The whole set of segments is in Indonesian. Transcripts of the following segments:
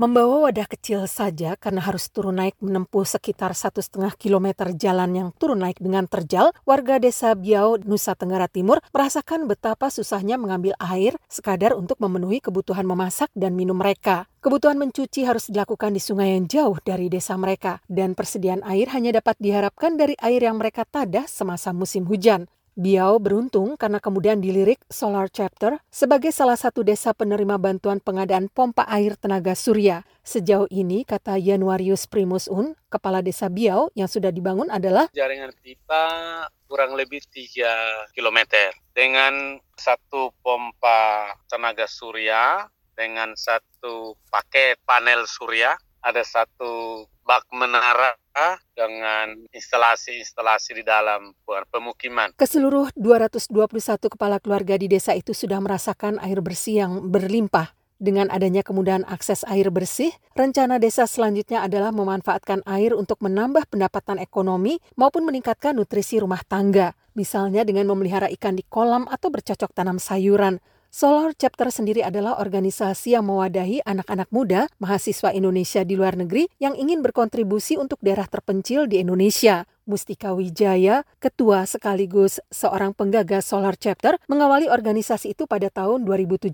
Membawa wadah kecil saja karena harus turun naik menempuh sekitar satu setengah kilometer jalan yang turun naik dengan terjal, warga desa Biau, Nusa Tenggara Timur merasakan betapa susahnya mengambil air sekadar untuk memenuhi kebutuhan memasak dan minum mereka. Kebutuhan mencuci harus dilakukan di sungai yang jauh dari desa mereka, dan persediaan air hanya dapat diharapkan dari air yang mereka tadah semasa musim hujan. Biau beruntung karena kemudian dilirik Solar Chapter sebagai salah satu desa penerima bantuan pengadaan pompa air tenaga surya. Sejauh ini, kata Januarius Primus Un, kepala desa Biau yang sudah dibangun adalah jaringan pipa kurang lebih 3 km dengan satu pompa tenaga surya dengan satu paket panel surya ada satu bak menara dengan instalasi-instalasi di dalam pemukiman. Ke seluruh 221 kepala keluarga di desa itu sudah merasakan air bersih yang berlimpah. Dengan adanya kemudahan akses air bersih, rencana desa selanjutnya adalah memanfaatkan air untuk menambah pendapatan ekonomi maupun meningkatkan nutrisi rumah tangga, misalnya dengan memelihara ikan di kolam atau bercocok tanam sayuran. Solar Chapter sendiri adalah organisasi yang mewadahi anak-anak muda, mahasiswa Indonesia di luar negeri yang ingin berkontribusi untuk daerah terpencil di Indonesia. Mustika Wijaya, ketua sekaligus seorang penggagas Solar Chapter, mengawali organisasi itu pada tahun 2017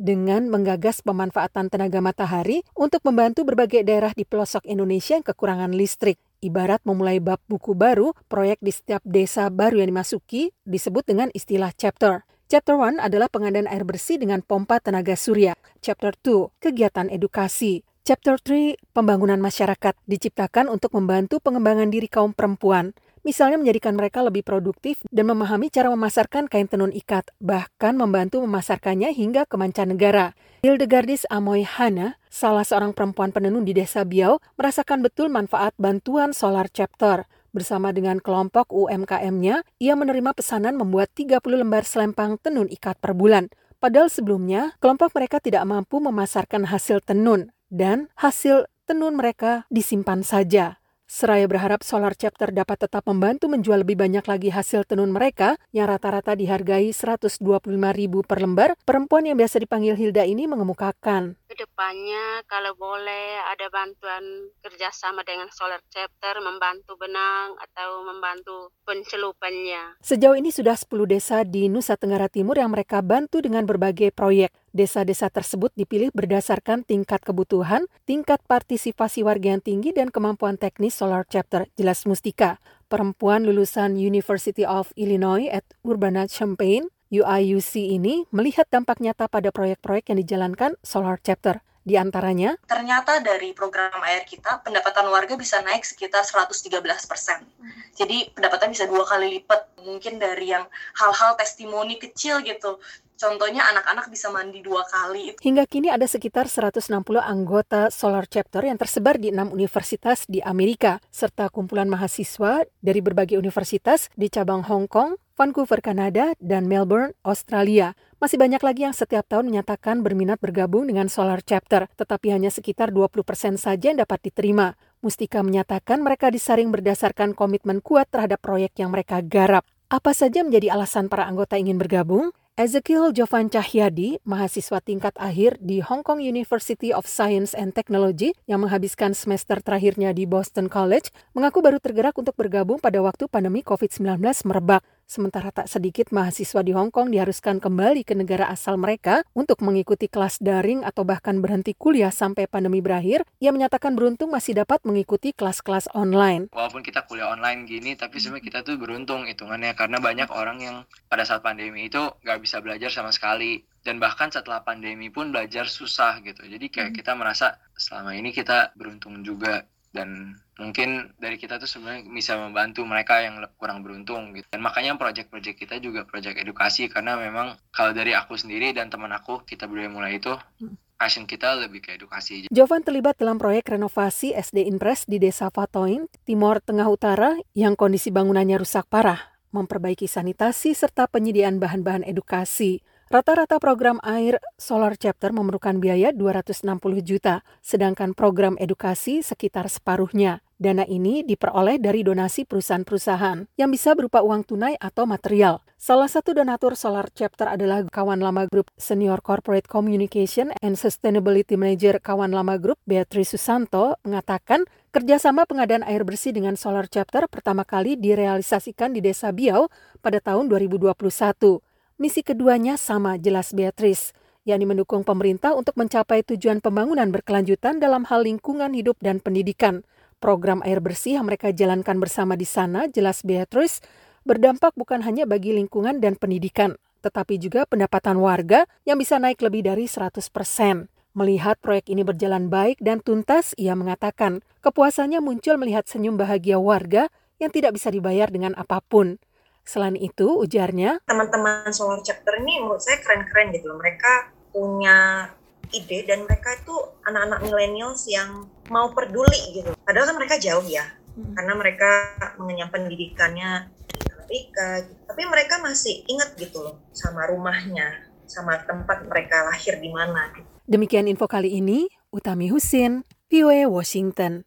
dengan menggagas pemanfaatan tenaga matahari untuk membantu berbagai daerah di pelosok Indonesia yang kekurangan listrik. Ibarat memulai bab buku baru, proyek di setiap desa baru yang dimasuki disebut dengan istilah chapter. Chapter 1 adalah pengadaan air bersih dengan pompa tenaga surya. Chapter 2, kegiatan edukasi. Chapter 3, pembangunan masyarakat, diciptakan untuk membantu pengembangan diri kaum perempuan. Misalnya menjadikan mereka lebih produktif dan memahami cara memasarkan kain tenun ikat, bahkan membantu memasarkannya hingga ke mancanegara. Hildegardis Amoy Hana, salah seorang perempuan penenun di desa Biau, merasakan betul manfaat bantuan Solar Chapter. Bersama dengan kelompok UMKM-nya, ia menerima pesanan membuat 30 lembar selempang tenun ikat per bulan. Padahal sebelumnya, kelompok mereka tidak mampu memasarkan hasil tenun dan hasil tenun mereka disimpan saja. Seraya berharap Solar Chapter dapat tetap membantu menjual lebih banyak lagi hasil tenun mereka yang rata-rata dihargai 125 ribu per lembar, perempuan yang biasa dipanggil Hilda ini mengemukakan. Ke depannya kalau boleh ada bantuan kerjasama dengan Solar Chapter membantu benang atau membantu pencelupannya. Sejauh ini sudah 10 desa di Nusa Tenggara Timur yang mereka bantu dengan berbagai proyek. Desa-desa tersebut dipilih berdasarkan tingkat kebutuhan, tingkat partisipasi warga yang tinggi, dan kemampuan teknis Solar Chapter, jelas Mustika. Perempuan lulusan University of Illinois at Urbana-Champaign, UIUC ini melihat dampak nyata pada proyek-proyek yang dijalankan Solar Chapter. Di antaranya, ternyata dari program air kita, pendapatan warga bisa naik sekitar 113 persen. Jadi pendapatan bisa dua kali lipat. Mungkin dari yang hal-hal testimoni kecil gitu. Contohnya anak-anak bisa mandi dua kali. Hingga kini ada sekitar 160 anggota Solar Chapter yang tersebar di enam universitas di Amerika, serta kumpulan mahasiswa dari berbagai universitas di cabang Hong Kong, Vancouver, Kanada, dan Melbourne, Australia. Masih banyak lagi yang setiap tahun menyatakan berminat bergabung dengan Solar Chapter, tetapi hanya sekitar 20 persen saja yang dapat diterima. Mustika menyatakan mereka disaring berdasarkan komitmen kuat terhadap proyek yang mereka garap. Apa saja menjadi alasan para anggota ingin bergabung? Ezekiel Jovan Cahyadi, mahasiswa tingkat akhir di Hong Kong University of Science and Technology yang menghabiskan semester terakhirnya di Boston College, mengaku baru tergerak untuk bergabung pada waktu pandemi COVID-19 merebak. Sementara tak sedikit mahasiswa di Hong Kong diharuskan kembali ke negara asal mereka untuk mengikuti kelas daring atau bahkan berhenti kuliah sampai pandemi berakhir, ia menyatakan beruntung masih dapat mengikuti kelas-kelas online. Walaupun kita kuliah online gini, tapi sebenarnya kita tuh beruntung hitungannya karena banyak orang yang pada saat pandemi itu nggak bisa belajar sama sekali dan bahkan setelah pandemi pun belajar susah gitu. Jadi kayak hmm. kita merasa selama ini kita beruntung juga dan mungkin dari kita tuh sebenarnya bisa membantu mereka yang kurang beruntung gitu dan makanya project-project kita juga project edukasi karena memang kalau dari aku sendiri dan teman aku kita berdua mulai itu passion kita lebih ke edukasi. Jovan terlibat dalam proyek renovasi SD Impres di Desa Fatoin, Timur Tengah Utara yang kondisi bangunannya rusak parah, memperbaiki sanitasi serta penyediaan bahan-bahan edukasi. Rata-rata program air Solar Chapter memerlukan biaya 260 juta, sedangkan program edukasi sekitar separuhnya. Dana ini diperoleh dari donasi perusahaan-perusahaan yang bisa berupa uang tunai atau material. Salah satu donatur Solar Chapter adalah kawan lama grup Senior Corporate Communication and Sustainability Manager kawan lama grup Beatrice Susanto mengatakan kerjasama pengadaan air bersih dengan Solar Chapter pertama kali direalisasikan di Desa Biau pada tahun 2021. Misi keduanya sama jelas Beatrice, yakni mendukung pemerintah untuk mencapai tujuan pembangunan berkelanjutan dalam hal lingkungan hidup dan pendidikan – Program air bersih yang mereka jalankan bersama di sana, jelas Beatrice, berdampak bukan hanya bagi lingkungan dan pendidikan, tetapi juga pendapatan warga yang bisa naik lebih dari 100 persen. Melihat proyek ini berjalan baik dan tuntas, ia mengatakan kepuasannya muncul melihat senyum bahagia warga yang tidak bisa dibayar dengan apa pun. Selain itu, ujarnya, teman-teman Solar Chapter ini menurut saya keren-keren gitu loh. Mereka punya ide dan mereka itu anak-anak millennials yang mau peduli gitu. Padahal kan mereka jauh ya, hmm. karena mereka mengenyam pendidikannya di Amerika. Gitu. Tapi mereka masih ingat gitu loh sama rumahnya, sama tempat mereka lahir di mana. Demikian info kali ini, Utami Husin, VOA Washington.